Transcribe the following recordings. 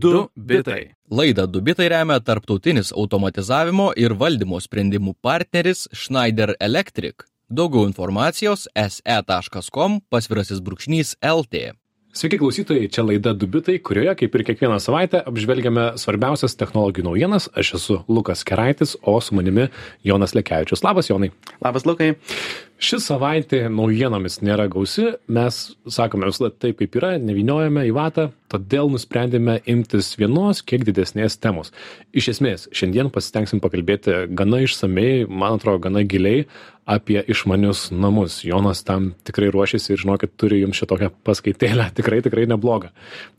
Du bitai. Laidą Dubitai remia tarptautinis automatizavimo ir valdymo sprendimų partneris Schneider Electric. Daugiau informacijos se.com pasvirasis brūkšnys LT. Sveiki klausytojai, čia laida Dubitai, kurioje, kaip ir kiekvieną savaitę, apžvelgiame svarbiausias technologijų naujienas. Aš esu Lukas Keraitis, o su manimi Jonas Lekevičius. Labas, Jonai. Labas, Lukai. Ši savaitė naujienomis nėra gausi, mes sakome visada taip, kaip yra, nevyniojame į vatą, todėl nusprendėme imtis vienos kiek didesnės temos. Iš esmės, šiandien pasitengsim pakalbėti gana išsamei, man atrodo, gana giliai apie išmanius namus. Jonas tam tikrai ruošiasi ir žinokit, turi jums šitokią paskaitėlę, tikrai, tikrai neblogą.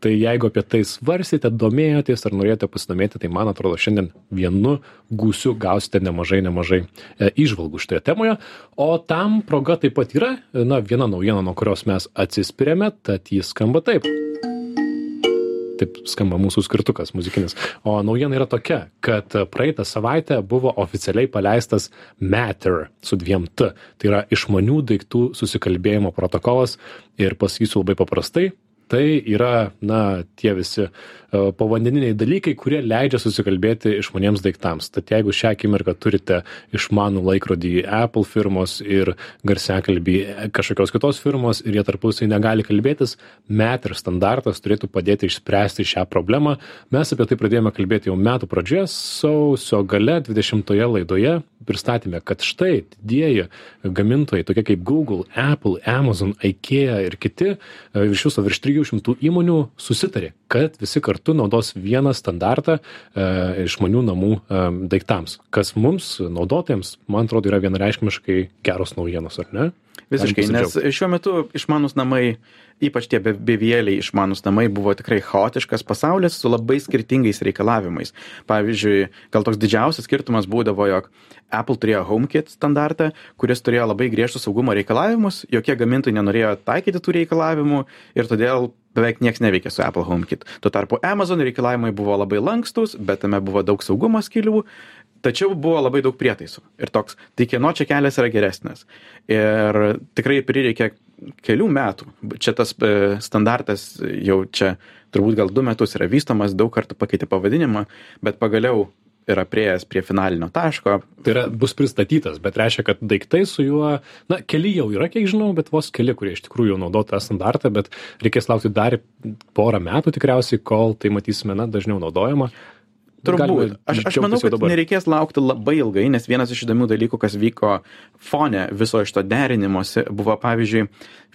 Tai jeigu apie tai svarsite, domėjotės ar norėjote pasidomėti, tai man atrodo, šiandien vienu gūsiu gausite nemažai, nemažai e, išvalgų šitoje temoje. O tam proga taip pat yra, na, viena naujiena, nuo kurios mes atsispirėme, tad jis skamba taip taip skamba mūsų skirtukas muzikinis. O naujiena yra tokia, kad praeitą savaitę buvo oficialiai paleistas Matter su dviem T. Tai yra išmanių daiktų susikalbėjimo protokolas ir pasakysiu labai paprastai, tai yra, na, tie visi E, povandeniniai dalykai, kurie leidžia susikalbėti išmaniems daiktams. Tad jeigu šią akimirką turite išmanų laikrodį Apple firmos ir garsiakalbį kažkokios kitos firmos ir jie tarpusai negali kalbėtis, Matter standartas turėtų padėti išspręsti šią problemą. Mes apie tai pradėjome kalbėti jau metų pradžioje, sausio gale 20-oje laidoje pristatėme, kad štai didieji gamintojai, tokie kaip Google, Apple, Amazon, IKEA ir kiti, e, iš viso virš 300 įmonių susitarė, kad visi kartu kartu naudos vieną standartą e, išmanių namų e, daiktams, kas mums, naudotojams, man atrodo, yra vienareiškiškai geros naujienos, ar ne? Visiškai, nes šiuo metu išmanus namai, ypač tie bevėliai išmanus namai, buvo tikrai chaotiškas pasaulis su labai skirtingais reikalavimais. Pavyzdžiui, gal toks didžiausias skirtumas būdavo, jog Apple turėjo HomeKit standartą, kuris turėjo labai griežtus saugumo reikalavimus, jokie gamintojai nenorėjo taikyti tų reikalavimų ir todėl beveik nieks neveikė su Apple HomeKit. Tuo tarpu Amazon reikalavimai buvo labai lankstus, bet tame buvo daug saugumo skylių, tačiau buvo labai daug prietaisų. Ir toks, tai kieno čia kelias yra geresnis. Ir tikrai prireikė kelių metų. Čia tas e, standartas jau čia turbūt gal du metus yra vystomas, daug kartų pakeitė pavadinimą, bet pagaliau yra prieėjęs prie finalinio taško. Tai yra, bus pristatytas, bet reiškia, kad daiktai su juo, na, keli jau yra, kiek žinau, bet vos keli, kurie iš tikrųjų jau naudoja tą standartą, bet reikės laukti dar porą metų tikriausiai, kol tai matysime, na, dažniau naudojama. Turbūt. Aš, aš manau, kad nereikės laukti labai ilgai, nes vienas iš įdomių dalykų, kas vyko fone viso šito derinimuose, buvo pavyzdžiui,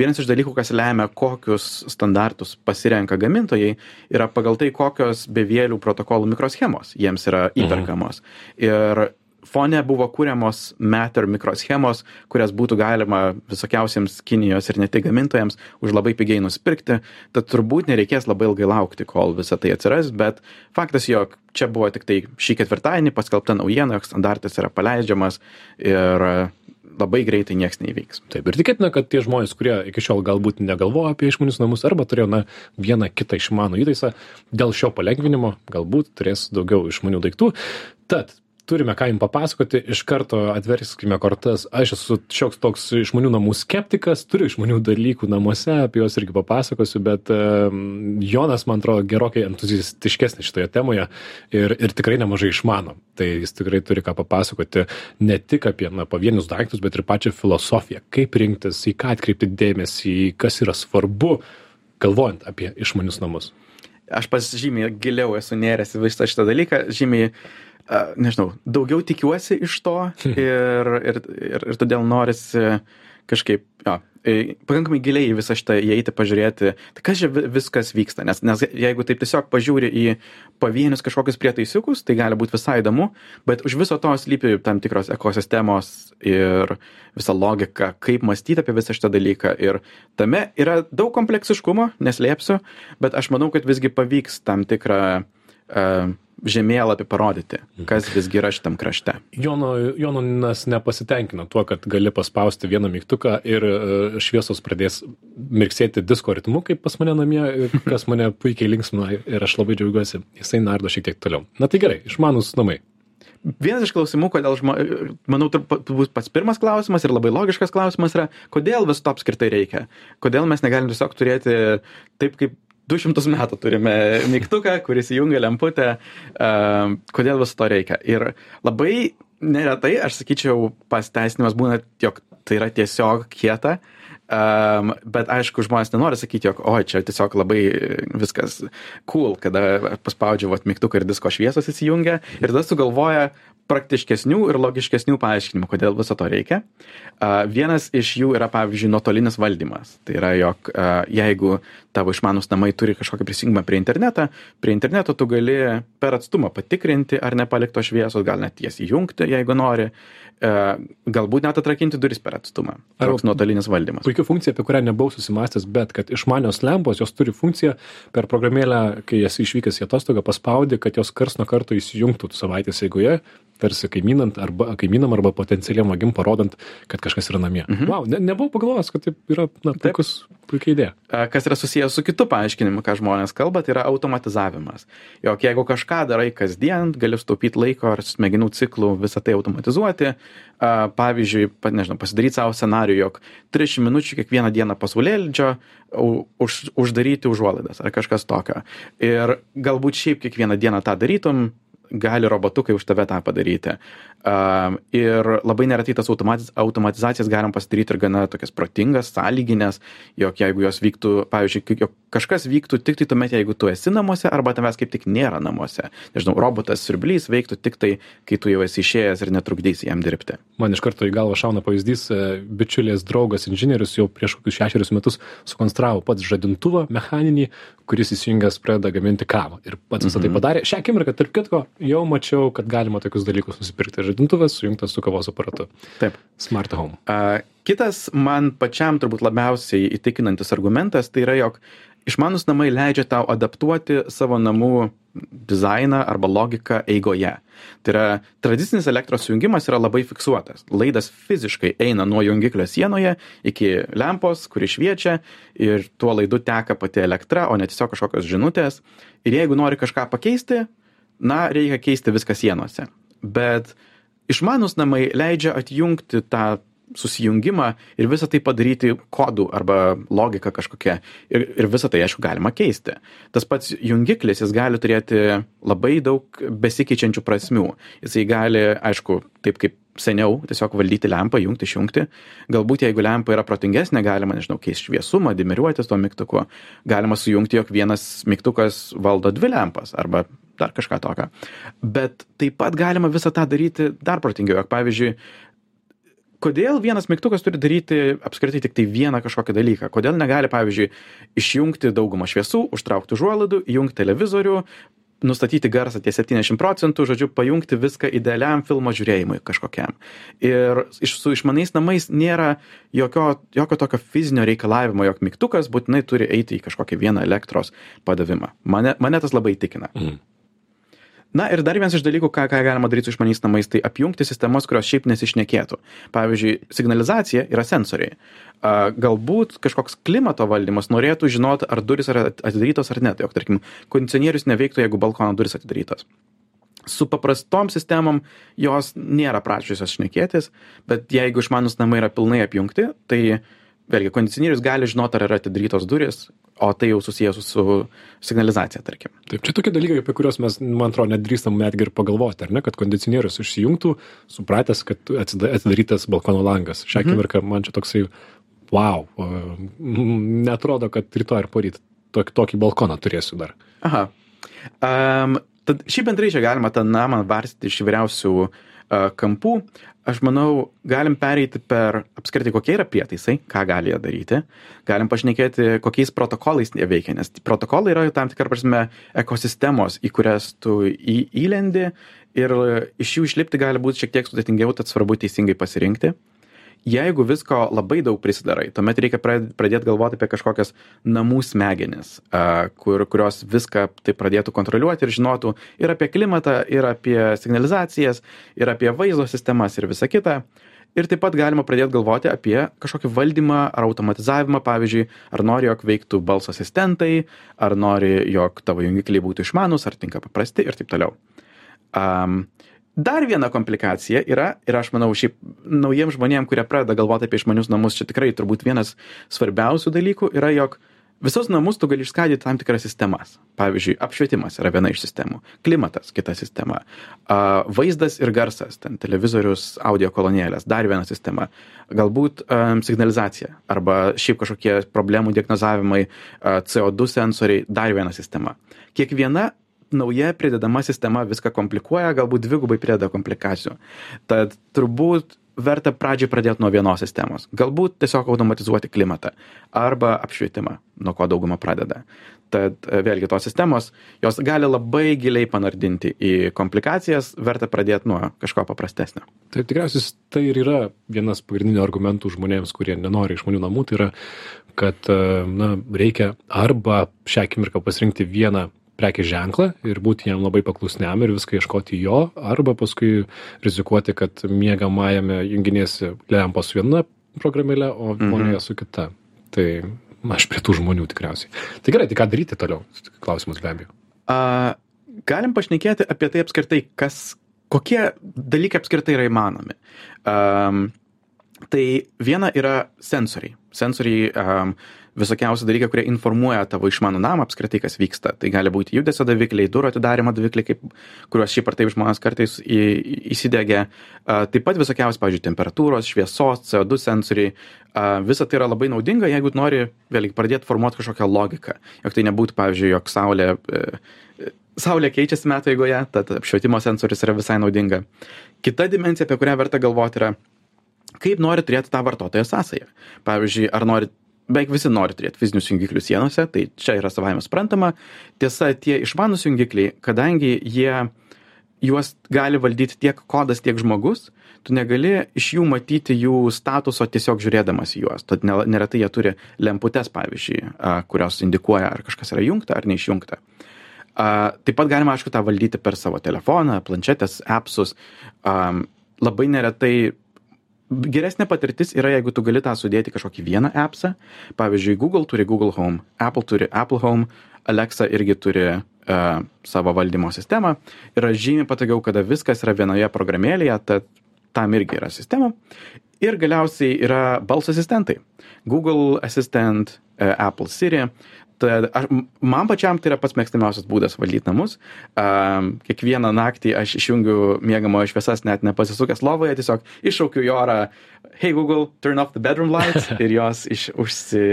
vienas iš dalykų, kas lemia, kokius standartus pasirenka gamintojai, yra pagal tai, kokios bevėlių protokolų mikroschemos jiems yra mhm. įperkamos. Mhm. Ir fone buvo kūriamos Matter mikroschemos, kurias būtų galima visokiausiems Kinijos ir ne tik gamintojams už labai pigiai nusipirkti, tad turbūt nereikės labai ilgai laukti, kol visa tai atsiras, bet faktas, jog čia buvo tik tai šį ketvirtadienį paskelbta naujiena, jog standartas yra paleidžiamas ir labai greitai nieks neįvyks. Taip, ir tikėtina, kad tie žmonės, kurie iki šiol galbūt negalvojo apie išmanius namus arba turėjo na, vieną kitą išmanų įtaisą, dėl šio palengvinimo galbūt turės daugiau išmanių daiktų. Tad turime ką jum papasakoti iš karto atverskime kortas. Aš esu šioks toks išmanių namų skeptikas turiu išmanių dalykų namuose apie juos irgi papasakosiu bet jonas man atrodo gerokai entuziastiškesnis šitoje temoje ir ir tikrai nemažai išmano. Tai jis tikrai turi ką papasakoti ne tik apie na pavienius daiktus bet ir pačią filosofiją. Kaip rinktis į ką atkreipti dėmesį kas yra svarbu galvojant apie išmanius namus. Aš pats žymiai giliau esu nėręs į visą šitą dalyką žymiai nežinau, daugiau tikiuosi iš to ir, ir, ir, ir todėl norisi kažkaip, jo, pakankamai giliai į visą šitą įeiti, pažiūrėti, tai kas čia viskas vyksta, nes, nes jeigu taip tiesiog pažiūri į pavienius kažkokius prietaisiukus, tai gali būti visai įdomu, bet už viso to slypi tam tikros ekosistemos ir visa logika, kaip mąstyti apie visą šitą dalyką. Ir tame yra daug kompleksiškumo, neslėpsiu, bet aš manau, kad visgi pavyks tam tikrą uh, žemėlapį parodyti, mhm. kas visgi yra šitam krašte. Jono, Jonas nepasitenkina tuo, kad gali paspausti vieną mygtuką ir e, šviesos pradės mirksėti disko ritmu, kaip pas mane namie, kas mane puikiai linksmina ir aš labai džiaugiuosi, jisai nardo šiek tiek toliau. Na tai gerai, išmanus namai. Vienas iš klausimų, kodėl, žmo... manau, turbūt pats pirmas klausimas ir labai logiškas klausimas yra, kodėl viso to apskritai reikia? Kodėl mes negalim tiesiog turėti taip, kaip 200 metų turime mygtuką, kuris įjungia lemputę, kodėl viso to reikia. Ir labai neretai, aš sakyčiau, pasteisinimas būna, jog tai yra tiesiog kieta, Um, bet aišku, žmonės nenori sakyti, jog, oi, čia tiesiog labai viskas cool, kada paspaudžia vat, mygtuką ir disko šviesos įsijungia ir tada sugalvoja praktiškesnių ir logiškesnių paaiškinimų, kodėl viso to reikia. Uh, vienas iš jų yra, pavyzdžiui, nuotolinis valdymas. Tai yra, jog uh, jeigu tavo išmanus namai turi kažkokį prisijungimą prie internetą, prie interneto tu gali per atstumą patikrinti, ar nepalikto šviesos, gal net jas įjungti, jeigu nori. Uh, galbūt net atrakinti duris per atstumą. Toks nuotolinis valdymas. Puikia funkcija, apie kurią nebuvau susimastęs, bet kad išmanios lempos, jos turi funkciją per programėlę, kai esi išvykęs į atostogą, paspaudi, kad jos kars nuo karto įsijungtų savaitės eigoje, tarsi kaimynant arba kaimynam arba potencialiam vagim parodant, kad kažkas yra namie. Mhm. Wow, ne, nebuvau pagalvojęs, kad taip yra, na, puikus, puikia idėja. Kas yra susijęs su kitu paaiškinimu, ką žmonės kalba, tai yra automatizavimas. Jok jeigu kažką darai kasdien, gali sutaupyti laiko ar smegenų ciklų visą tai automatizuoti. Pavyzdžiui, nežinau, pasidaryti savo scenarių, jog 30 minučių kiekvieną dieną pasaulėlydžio už, uždaryti užuolaidas ar kažkas tokio. Ir galbūt šiaip kiekvieną dieną tą darytum, gali robotukai už tave tą padaryti. Um, ir labai neretai tas automatiz, automatizacijas galim pasidaryti ir gana tokias protingas, sąlyginės, jog jeigu jos vyktų, pavyzdžiui, jog kažkas vyktų tik tai tuomet, jeigu tu esi namuose arba tavęs kaip tik nėra namuose. Nežinau, robotas siurblys veiktų tik tai, kai tu jau esi išėjęs ir netrukdysi jam dirbti. Man iš karto į galvą šauna pavyzdys, e, bičiulės draugas inžinierius jau prieš kokius šešerius metus sukonstravo pats žadintuvą mechaninį, kuris įsijungęs pradeda gaminti kavą. Ir pats visą tai mhm. padarė. Šią akimirką, tarp kitko, jau mačiau, kad galima tokius dalykus nusipirkti žadintuvas sujungtas su kavos aparatu. Taip. Smart home. A, kitas man pačiam turbūt labiausiai įtikinantis argumentas tai yra, jog išmanus namai leidžia tau adaptuoti savo namų dizainą arba logiką eigoje. Tai yra tradicinis elektros sujungimas yra labai fiksuotas. Laidas fiziškai eina nuo jungiklio sienoje iki lempos, kuri šviečia ir tuo laidu teka pati elektra, o ne tiesiog kažkokios žinutės. Ir jeigu nori kažką pakeisti, na, reikia keisti viską sienose. Bet išmanūs namai leidžia atjungti tą susijungimą ir visą tai padaryti kodų arba logika kažkokia. Ir, ir visą tai, aišku, galima keisti. Tas pats jungiklis, jis gali turėti labai daug besikeičiančių prasmių. Jisai gali, aišku, taip kaip seniau tiesiog valdyti lempą, jungti, išjungti. Galbūt jeigu lempa yra protingesnė, galima, nežinau, keisti šviesumą, dimeriuotis to mygtuku. Galima sujungti, jog vienas mygtukas valdo dvi lempas arba dar kažką tokio. Bet taip pat galima visą tą daryti dar protingiau. Pavyzdžiui, kodėl vienas mygtukas turi daryti apskritai tik tai vieną kažkokį dalyką? Kodėl negali, pavyzdžiui, išjungti daugumą šviesų, užtraukti užuolaidų, įjungti televizorių, nustatyti garsą ties 70 procentų, žodžiu, pajungti viską idealiam filmo žiūrėjimui kažkokiam. Ir iš, su išmaniais namais nėra jokio, jokio tokio fizinio reikalavimo, jog mygtukas būtinai turi eiti į kažkokį vieną elektros padavimą. Mane, mane tas labai įtikina. Mm na ir dar vienas iš dalykų ką ką galima daryt su išmaniais namais tai apjungti sistemas kurios šiaip nesišnekėtų. Pavyzdžiui signalizacija yra sensoriai. A galbūt kažkoks klimato valdymas norėtų žinot ar durys yra atidarytos ar ne. Tai jog tarkim kondicionierius neveiktų jeigu balkono durys atidarytos. Su paprastom sistemom jos nėra prašiusios šnekėtis bet jeigu išmanūs namai yra pilnai apjungti tai vėlgi kondicionierius gali žinot ar yra atidarytos durys o tai jau susiję su, signalizacija, tarkim. Taip, čia tokie dalykai, apie kuriuos mes, man atrodo, nedrįstam netgi ir pagalvoti, ar ne, kad kondicionierius išsijungtų, supratęs, kad atidarytas balkono langas. Šią mhm. akimirką mm. man čia toksai, wow, netrodo, kad rytoj ar poryt tokį, tokį balkoną turėsiu dar. Aha. Um, tad šį bendrai čia galima tą namą varstyti iš įvairiausių uh, kampų aš manau galim pereiti per apskritai kokie yra prietaisai ką gali jie daryti. Galim pašnekėti kokiais protokolais jie veikia nes protokolai yra tam tikra prasme ekosistemos į kurias tu į įlendi ir iš jų išlipti gali būt šiek tiek sudėtingiau tad svarbu teisingai pasirinkti jeigu visko labai daug prisidarai tuomet reikia pradėt galvot apie kažkokias namų smegenis a kur kurios viską taip pradėtų kontroliuoti ir žinotų ir apie klimatą ir apie signalizacijas ir apie vaizdo sistemas ir visa kita. Ir taip pat galima pradėt galvoti apie kažkokį valdymą ar automatizavimą pavyzdžiui ar nori jog veiktų balso asistentai ar nori jog tavo jungikliai būtų išmanūs ar tinka paprasti ir taip toliau. Am dar viena komplikacija yra ir aš manau šiaip naujiem žmonėm kurie pradeda galvot apie išmanius namus čia tikrai turbūt vienas svarbiausių dalykų yra jog visus namus tu gali išskaidyti tam tikras sistemas. Pavyzdžiui, apšvietimas yra viena iš sistemų, klimatas kita sistema, a, vaizdas ir garsas, ten televizorius, audio kolonėlės, dar viena sistema, galbūt a, signalizacija arba šiaip kažkokie problemų diagnozavimai, a, CO2 sensoriai, dar viena sistema. Kiekviena nauja pridedama sistema viską komplikuoja, galbūt dvigubai prideda komplikacijų. Tad turbūt verta pradžiai pradėti nuo vienos sistemos. Galbūt tiesiog automatizuoti klimatą arba apšvietimą, nuo ko dauguma pradeda. Tad e, vėlgi tos sistemos, jos gali labai giliai panardinti į komplikacijas, verta pradėti nuo kažko paprastesnio. Tai tikriausiai tai ir yra vienas pagrindinių argumentų žmonėms, kurie nenori išmanių namų, tai yra, kad e, na, reikia arba šią akimirką pasirinkti vieną prekės ženklą ir būti jam labai paklusniam ir viską ieškoti jo, arba paskui rizikuoti, kad miegamajame junginėsi lempos su viena programėlė, o Mhm. vonioje su kita. Tai aš prie tų žmonių tikriausiai. Tai gerai, tai ką daryti toliau? Klausimas be abejo. A, galim pašnekėti apie tai apskritai, kas, kokie dalykai apskritai yra įmanomi. Um, tai viena yra sensoriai. Sensoriai um, visokiausi dalykai, kurie informuoja tavo išmanų namą apskritai, kas vyksta. Tai gali būti judesio davikliai, durų atidarimo davikliai, kaip, kuriuos šiaip ar taip žmonės kartais į, įsidegia. Taip pat visokiausi, pavyzdžiui, temperatūros, šviesos, CO2 sensoriai. Visa tai yra labai naudinga, jeigu nori vėlgi pradėti formuoti kažkokią logiką. Jog tai nebūtų, pavyzdžiui, jog saulė uh, Saulė keičiasi metų eigoje, tad apšvietimo sensorius yra visai naudinga. Kita dimensija, apie kurią verta galvoti, yra, kaip nori turėti tą vartotojo sąsąją. Pavyzdžiui, ar nori, beveik visi nori turėti fizinius jungiklius sienose, tai čia yra savaime suprantama. Tiesa, tie išmanus jungikliai, kadangi jie juos gali valdyti tiek kodas, tiek žmogus, tu negali iš jų matyti jų statuso tiesiog žiūrėdamas į juos. Tad ne- neretai jie turi lemputes, pavyzdžiui, kurios indikuoja, ar kažkas yra jungta ar neišjungta. Taip pat galima, aišku, tą valdyti per savo telefoną, planšetės, appsus. Labai neretai geresnė patirtis yra, jeigu tu gali tą sudėti kažkokį vieną appsą. Pavyzdžiui, Google turi Google Home, Apple turi Apple Home, Alexa irgi turi uh, savo valdymo sistemą. Yra žymiai patogiau, kada viskas yra vienoje programėlėje, tad tam irgi yra sistema. Ir galiausiai yra balso asistentai. Google Assistant, uh, Apple Siri. Tad aš, man pačiam tai yra pats mėgstamiausias būdas valdyti namus. Um, kiekvieną naktį aš išjungiu mėgamojo šviesas, net nepasisukęs lovoje, tiesiog iššaukiu į orą, hey Google, turn off the bedroom lights ir jos iš, užsi,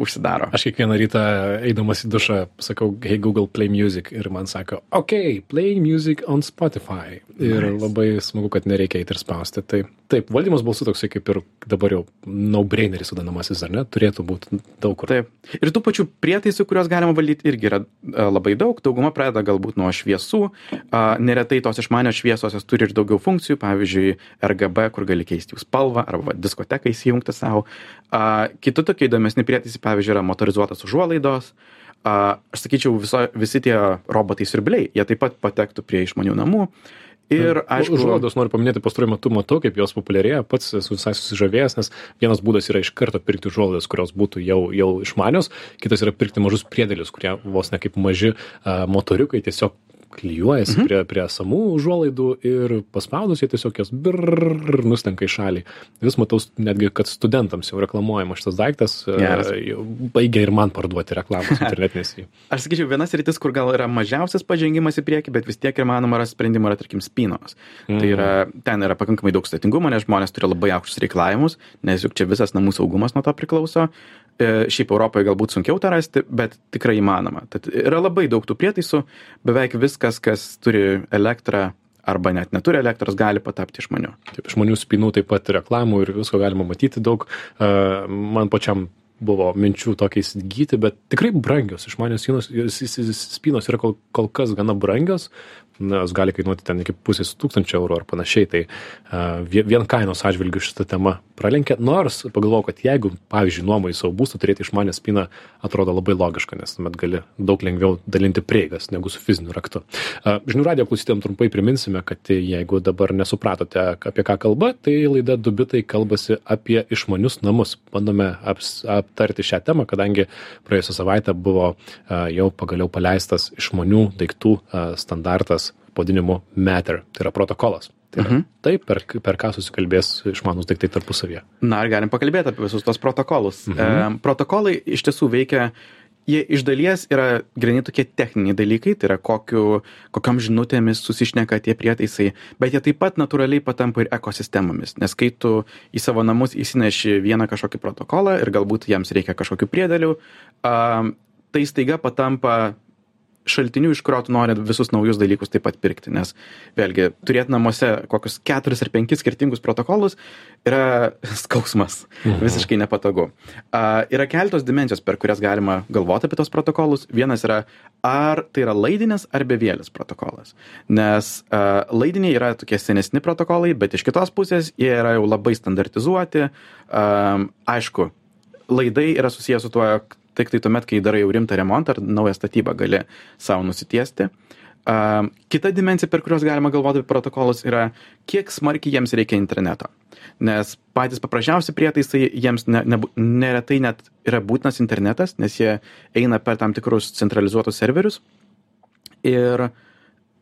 užsidaro. Aš kiekvieną rytą eidamas į dušą sakau, hey Google, play music ir man sako, ok, play music on Spotify. Ir Nice. labai smagu, kad nereikia eiti ir spausti. Tai taip, valdymas balsų toksai kaip ir dabar jau no-braineris vadinamasis, ar ne, turėtų būti daug kur. Taip. Ir tų pačių prietaisų, kuriuos galima valdyti, irgi yra a, labai daug. Dauguma pradeda galbūt nuo šviesų. Neretai tos išmanios šviesos jos turi ir daugiau funkcijų, pavyzdžiui, RGB, kur gali keisti jų spalvą arba diskoteką įsijungti savo. Kiti tokie įdomesni prietaisai, pavyzdžiui, yra motorizuotas užuolaidos. A, Aš sakyčiau, viso, visi tie robotai siurbliai, jie taip pat patektų prie išmanių namų. Ir, aišku, Užuolaidos noriu paminėti, pastaruoju metu matau, kaip jos populiarėja, pats esu visai susižavėjęs, nes vienas būdas yra iš karto pirkti užuolaidas, kurios būtų jau, jau išmanios, kitas yra pirkti mažus priedėlius, kurie vos ne kaip maži a, motoriukai tiesiog klyjuojasi mhm. prie, prie samų užuolaidų ir paspaudus jie tiesiog jos brrrr nustenka į šalį. Vis matau netgi, kad studentams jau reklamuojama šitas daiktas, a, Geras. baigia ir man parduoti reklamos internetinės. Aš sakyčiau, vienas rytis, kur gal yra mažiausias pažengimas į priekį, bet vis tiek ir manoma rasti sprendimą, yra, tarkim, spinos. Mm. Tai yra, ten yra pakankamai daug statingumo, nes žmonės turi labai aukštus reikalavimus, nes juk čia visas namų saugumas nuo to priklauso. E, šiaip Europoje galbūt sunkiau tą rasti, bet tikrai įmanoma. Tad yra labai daug tų prietaisų, beveik viskas, kas turi elektrą arba net neturi elektros, gali patapti išmaniu. Taip, žmonių spinų taip pat reklamų ir visko galima matyti daug. Uh, man pačiam buvo minčių tokiai įsigyti, bet tikrai brangios. Išmanios spynos yra kol, kol kas gana brangios, nes gali kainuoti ten iki pusės tūkstančio eurų ar panašiai. Tai uh, vien, kainos atžvilgių šitą temą pralenkė. Nors pagalvojau, kad jeigu, pavyzdžiui, nuomoji savo būstą, turėti išmanę spyną atrodo labai logiška, nes tuomet gali daug lengviau dalinti prieigas negu su fiziniu raktu. Uh, žinių radio klausytėm trumpai priminsime, kad jeigu dabar nesupratote, apie ką kalba, tai laida Dubitai kalbasi apie išmanius namus. Bandome aps, aptarti šią temą, kadangi praėjusią savaitę buvo uh, jau pagaliau paleistas išmanių daiktų standartas pavadinimu Matter, tai yra protokolas. Tai yra Mhm. taip, per, per ką susikalbės išmanus daiktai tarpusavyje. Na ir galim pakalbėti apie visus tos protokolus. Mhm. E, protokolai iš tiesų veikia jie iš dalies yra grynai tokie techniniai dalykai, tai yra kokiu, kokiam žinutėmis susišneka tie prietaisai, bet jie taip pat natūraliai patampa ir ekosistemomis, nes kai tu į savo namus įsineši vieną kažkokį protokolą ir galbūt jiems reikia kažkokių priedėlių, tai staiga patampa šaltiniu iš kurio tu nori visus naujus dalykus taip pat pirkti. Nes vėlgi turėt namuose kokius keturis ar penkis skirtingus protokolus yra skausmas. Mhm. visiškai nepatogu. A, yra keletos dimensijos per kurias galima galvot apie tos protokolus. Vienas yra ar tai yra laidinis ar bevėlis protokolas. Nes a, laidiniai yra tokie senesni protokolai bet iš kitos pusės jie yra jau labai standartizuoti. A, aišku laidai yra susiję su tuo tik tai tuomet, kai darai jau rimtą remontą ar naują statybą, gali savo nusitiesti. Uh, kita dimensija, per kurios galima galvoti apie protokolus, yra, kiek smarkiai jiems reikia interneto. Nes patys paprasčiausi prietaisai, jiems ne, ne, neretai net yra būtinas internetas, nes jie eina per tam tikrus centralizuotus serverius. Ir,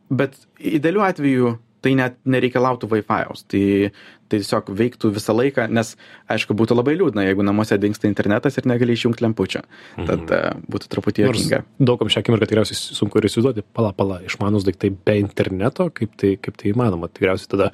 bet idealiu atveju tai net nereikalautų Wi-Fi'aus. Tai, tai tiesiog veiktų visą laiką, nes, aišku, būtų labai liūdna, jeigu namuose dinksta internetas ir negali išjungti lempučio. Mhm. Tad uh, būtų truputį juokinga. daugam šią akimirką tikriausiai sunku ir įsivaizduoti, pala, pala, išmanus daiktai be interneto, kaip tai, kaip tai įmanoma. Tikriausiai tada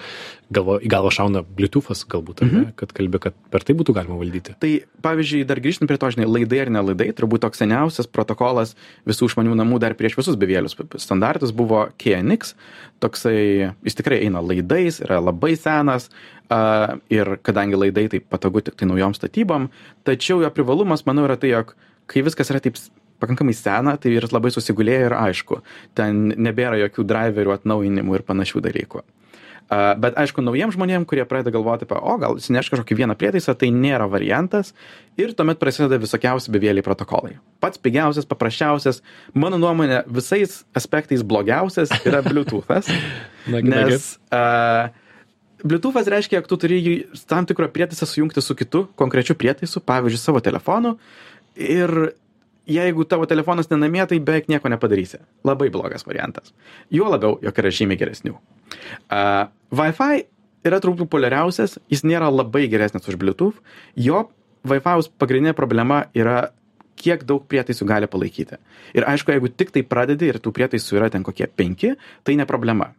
galvo, į galvą šauna Bluetooth'as galbūt, Mhm. -hmm. kad kalbė, kad per tai būtų galima valdyti. Tai pavyzdžiui, dar grįžtant prie to, žinai, laidai ar nelaidai, turbūt toks seniausias protokolas visų išmanių namų dar prieš visus bevėlius standartus buvo KNX. Toksai, jis tikrai eina laidais, yra labai senas uh, ir kadangi laidai tai patogu tik tai naujom statybom, tačiau jo privalumas, manau, yra tai, jog kai viskas yra taip pakankamai sena, tai ir labai susigulėję ir aišku, ten nebėra jokių driverių atnaujinimų ir panašių dalykų. Uh, bet aišku, naujiem žmonėm, kurie pradeda galvoti apie, o gal įsineš kažkokį vieną prietaisą, tai nėra variantas ir tuomet prasideda visokiausi bevėliai protokolai. Pats pigiausias, paprasčiausias, mano nuomonė, visais aspektais blogiausias yra Bluetooth'as, nes uh, Bluetooth'as reiškia, jog tu turi jį tam tikrą prietaisą sujungti su kitu konkrečiu prietaisu, pavyzdžiui, savo telefonu ir jeigu tavo telefonas nenamie, tai beveik nieko nepadarysi. Labai blogas variantas. Juo labiau, jog yra žymiai geresnių. Uh, Wi-Fi yra turbūt populiariausias, jis nėra labai geresnis už Bluetooth. Jo Wi-Fi'aus pagrindinė problema yra kiek daug prietaisų gali palaikyti. Ir aišku, jeigu tik tai pradedi ir tų prietaisų yra ten kokie penki, tai ne problema.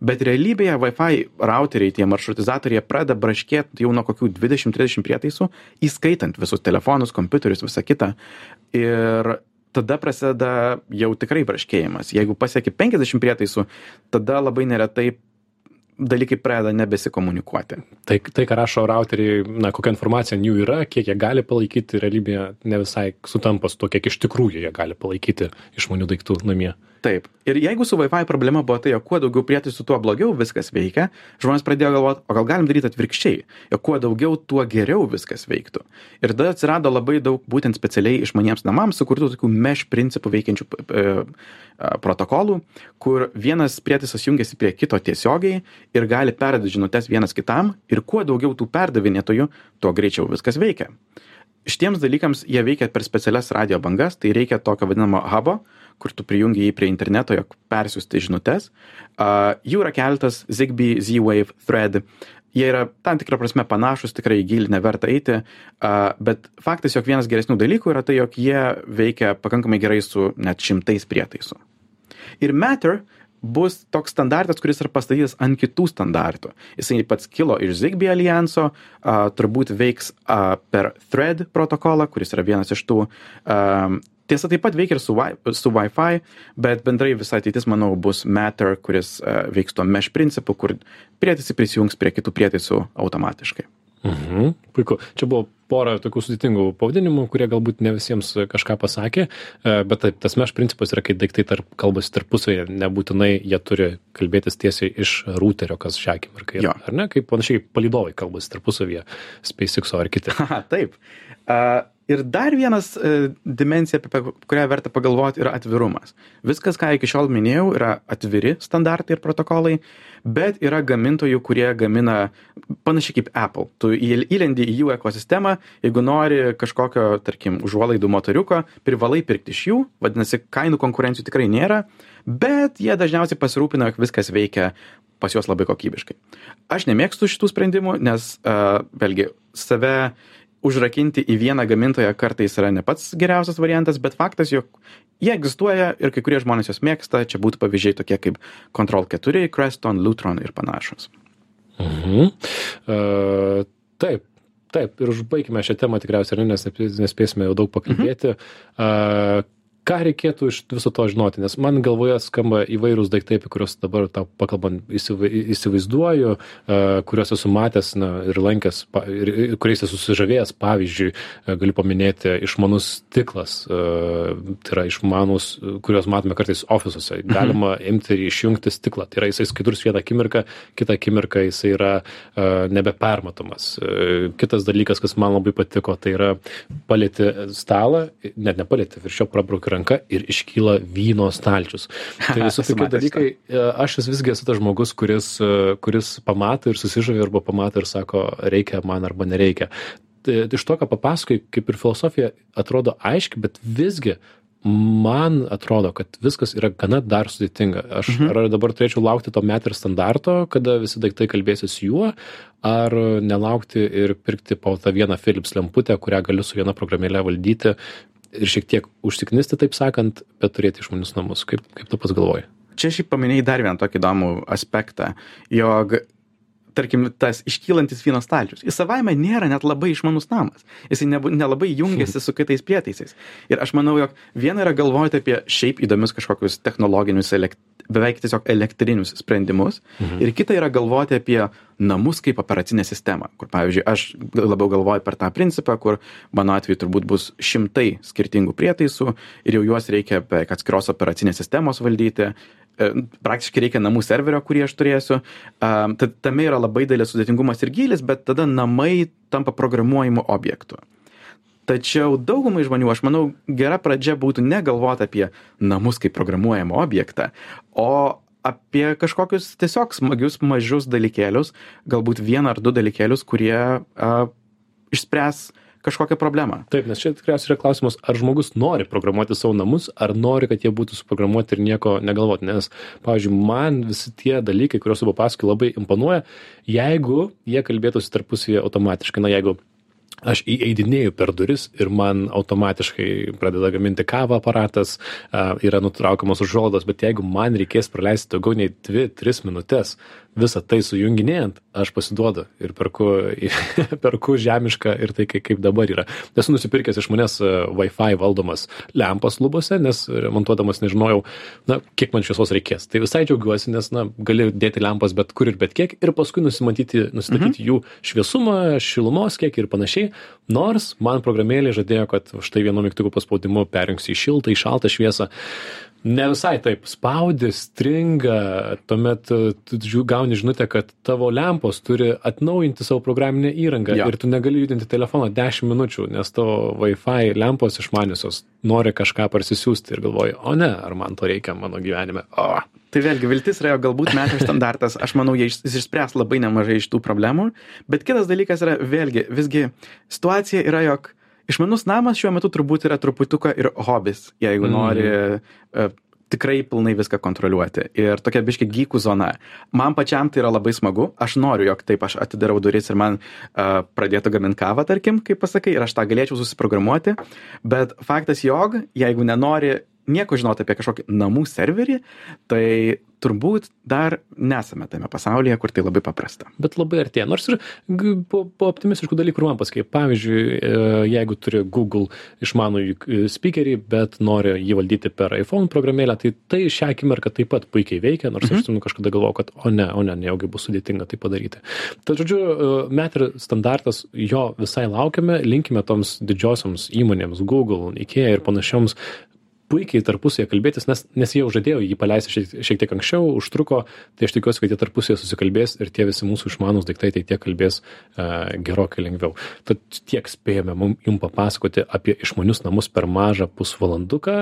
Bet realybėje Wi-Fi routeriai, tie maršrutizatoriai pradeda braškėti jau nuo kokių 20-30 prietaisų, įskaitant visus telefonus, kompiuterius, visą kitą. Ir tada prasideda jau tikrai braškėjimas. Jeigu pasieki 50 prietaisų, tada labai neretai dalykai pradeda nebesikomunikuoti. Tai, tai, ką rašo routeriai, na, kokia informacija jų yra, kiek jie gali palaikyti, realybėje ne visai sutampa su to, kiek iš tikrųjų jie gali palaikyti išmanių daiktų namie. Taip. Ir jeigu su Wi-Fi problema buvo tai, jog kuo daugiau prietaisų, tuo blogiau viskas veikia, žmonės pradėjo galvoti, o gal galim daryti atvirkščiai, jog kuo daugiau, tuo geriau viskas veiktų. Ir tada atsirado labai daug būtent specialiai išmaniems namams sukurtų tokių mesh principų veikiančių e, protokolų, kur vienas prietaisas jungiasi prie kito tiesiogiai ir gali perduoti žinutės vienas kitam ir kuo daugiau tų perdavinėtojų, tuo greičiau viskas veikia. Šitiems dalykams jie veikia per specialias radio bangas, tai reikia tokio vadinamo hubo, kur tu prijungi jį prie interneto, jog persiųsti žinutės. Uh, jų yra keletas Zigbee, Z-Wave, Thread. Jie yra tam tikrą prasme panašus, tikrai gilį neverta eiti, uh, bet faktas, jog vienas geresnių dalykų yra tai, jog jie veikia pakankamai gerai su net šimtais prietaisų. Ir Matter bus toks standartas, kuris yra pastatytas ant kitų standartų. Jisai pats kilo iš Zigbee alijanso, turbūt veiks per Thread protokolą, kuris yra vienas iš tų. Tiesa, taip pat veikia ir su, wi su Wi-Fi, bet bendrai visa ateitis, manau, bus Matter, kuris uh, veiks tuo mesh principu, kur prietaisai prisijungs prie kitų prietaisų automatiškai. Mhm, puiku. Čia buvo pora tokių sudėtingų pavadinimų, kurie galbūt ne visiems kažką pasakė, e, bet taip, tas meš principas yra, kai daiktai tarp, kalbasi tarpusavėje, nebūtinai jie turi kalbėtis tiesiai iš routerio, kas šią akimirką yra. Ar ne, kaip panašiai palidovai kalbasi tarpusavėje, SpaceX ar kiti. Aha, taip. Uh, ir dar vienas uh, dimensija, apie kurią verta pagalvoti, yra atvirumas. Viskas, ką iki šiol minėjau, yra atviri standartai ir protokolai, bet yra gamintojų, kurie gamina panašiai kaip Apple. Tu įl- įlendi į jų ekosistemą, jeigu nori kažkokio, tarkim, užuolaidų motoriuko, privalai pirkti iš jų, vadinasi, kainų konkurencijų tikrai nėra, bet jie dažniausiai pasirūpina, jog viskas veikia pas juos labai kokybiškai. Aš nemėgstu šitų sprendimų, nes, uh, vėlgi, save užrakinti į vieną gamintoją kartais yra ne pats geriausias variantas, bet faktas, jog jie egzistuoja ir kai kurie žmonės juos mėgsta, čia būtų pavyzdžiai tokie kaip Control 4, Creston, Lutron ir panašus. Mhm. Uh, taip, taip, ir užbaigime šią temą tikriausiai, nes nespėsime jau daug pakalbėti. Mhm. Uh, ką reikėtų iš viso to žinoti? Nes man galvoje skamba įvairūs daiktai apie kuriuos dabar tau pakalbant įsivai įsivaizduoju a kuriuos esu matęs na ir lankęs ir kuriais esu susižavėjęs. Pavyzdžiui galiu paminėti išmanus stiklas a tai yra išmanūs kuriuos matome kartais ofisuose. Galima imti ir išjungti stiklą. Tai yra jisai skaidrus vieną akimirką kitą akimirką jisai yra a nebepermatomas. Kitas dalykas kas man labai patiko tai yra palieti stalą net nepalieti virš jo prabrauki ranka ir iškyla vyno stalčius. Tai visi tokie dalykai, e, aš visgi esu tas žmogus, kuris, e, kuris pamato ir susižavė arba pamato ir sako, reikia man arba nereikia. Tai iš to, ką papasakai, kaip ir filosofija atrodo aiški, bet visgi man atrodo, kad viskas yra gana dar sudėtinga. Aš mhm. ar dabar turėčiau laukti to meter standarto, kada visi daiktai kalbėsis juo, ar nelaukti ir pirkti po tą vieną Philips lemputę, kurią galiu su viena programėlė valdyti, ir šiek tiek užsiknisti, taip sakant, bet turėti išmanius namus. Kaip, kaip tu pats galvoji? Čia šiaip paminėjai dar vieną tokį įdomų aspektą, jog tarkim, tas iškylantis vyno stalčius. Jis savaime nėra net labai išmanus namas. Jis nelabai jungiasi su kitais prietaisais. Ir aš manau, jog viena yra galvoti apie šiaip įdomius kažkokius technologinius, elekt, beveik tiesiog elektrinius sprendimus. Mhm. Ir kita yra galvoti apie namus kaip operacinę sistemą. Kur, pavyzdžiui, aš labiau galvoju per tą principą, kur mano atveju turbūt bus šimtai skirtingų prietaisų ir jau juos reikia beveik atskiros operacinės sistemos valdyti E, praktiškai reikia namų serverio, kurį aš turėsiu. Tad tame yra labai didelis sudėtingumas ir gilis, bet tada namai tampa programuojimu objektu. Tačiau daugumai žmonių, aš manau, gera pradžia būtų negalvoti apie namus kaip programuojamą objektą, o apie kažkokius tiesiog smagius mažus dalykėlius, galbūt vieną ar du dalykėlius, kurie a, išspręs kažkokią problemą. Taip, nes čia tikriausiai yra klausimas, ar žmogus nori programuoti savo namus, ar nori, kad jie būtų suprogramuoti ir nieko negalvoti. Nes, pavyzdžiui, man visi tie dalykai, kuriuos jau papasakoju, labai imponuoja, jeigu jie kalbėtųsi tarpusyje automatiškai. Na, jeigu aš įeidinėju per duris ir man automatiškai pradeda gaminti kavą aparatas, yra nutraukiamos užuolaidos, bet jeigu man reikės praleisti daugiau nei 2-3 minutės visą tai sujunginėjant, aš pasiduodu ir perku, perku žemišką ir tai, kaip dabar yra. Esu nusipirkęs iš manęs e, Wi-Fi valdomas lempas lubose, nes remontuodamas nežinojau, na, kiek man šviesos reikės. Tai visai džiaugiuosi, nes, na, gali dėti lempas bet kur ir bet kiek ir paskui nusimatyti, nusistatyti mhm. jų šviesumą, šilumos kiekį ir panašiai. Nors man programėlė žadėjo, kad štai vienu mygtuku paspaudimu perjungsi į šiltą, į šaltą šviesą ne visai taip. Spaudi stringa tuomet e, tu gauni žinutę kad tavo lempos turi atnaujinti savo programinę įrangą jo. ir tu negali judinti telefono dešim minučių nes tavo wifi lempos išmaniosios nori kažką parsisiųsti ir galvoji o ne ar man to reikia mano gyvenime? O. Tai vėlgi viltis yra, galbūt metų standartas, aš manau, jis išspręs labai nemažai iš tų problemų, bet kitas dalykas yra, vėlgi, visgi situacija yra, jog išmanus namas šiuo metu turbūt yra truputuką ir hobis, jeigu mm. nori uh, tikrai pilnai viską kontroliuoti. Ir tokia biški gykų zona. Man pačiam tai yra labai smagu. Aš noriu, jog taip aš atidarau duris ir man uh, pradėtų gaminti kavą, tarkim, kaip pasakai, ir aš tą galėčiau susiprogramuoti. Bet faktas, jog jeigu nenori nieko žinoti apie kažkokį namų serverį, tai turbūt dar nesame tame pasaulyje, kur tai labai paprasta. Bet labai artėja. Nors ir po, po optimistiškų dalykų man pasakai, pavyzdžiui, e, jeigu turi Google išmanų e, speakerį, bet nori jį valdyti per iPhone programėlę, tai tai šią akimirką taip pat puikiai veikia, nors mhm. aš tam kažkada galvojau, kad o ne, o ne, nejaugi bus sudėtinga tai padaryti. Tad, žodžiu, e, Metri standartas, jo visai laukiame, linkime toms didžiosioms įmonėms, Google, IKEA ir panašioms puikiai tarpusavyje kalbėtis, nes, nes jie jau žadėjo jį paleisti šiek, šiek tiek anksčiau, užtruko, tai aš tikiuosi, kad jie tarpusavyje susikalbės ir tie visi mūsų išmanus daiktai tai tiek kalbės uh, gerokai lengviau. Tad tiek spėjome jums papasakoti apie išmanius namus per mažą pusvalanduką.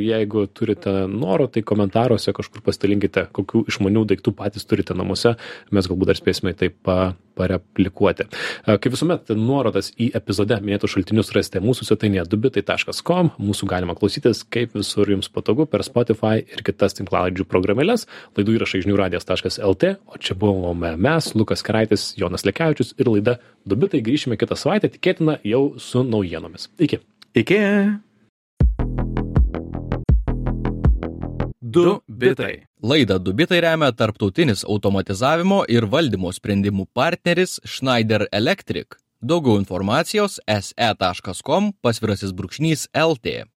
Jeigu turite noro, tai komentaruose kažkur pasidalinkite, kokių išmanių daiktų patys turite namuose. Mes galbūt dar spėsime tai pa, pareplikuoti. Uh, kaip visuomet, nuorodas į epizode minėtus šaltinius rasite mūsų svetainėje dubitai.com. Mūsų galima klausytis kaip kaip visur jums patogu per Spotify ir kitas tinklalaidžių programėlės. Laidų įrašai žiniųradijas.lt, o čia buvome mes, Lukas Karaitis, Jonas Lekevičius ir laida Dubitai. Grįšime kitą savaitę, tikėtina jau su naujienomis. Iki. Iki. Du bitai. Laidą Dubitai remia tarptautinis automatizavimo ir valdymo sprendimų partneris Schneider Electric. Daugiau informacijos se.com pasvirasis brūkšnys LT.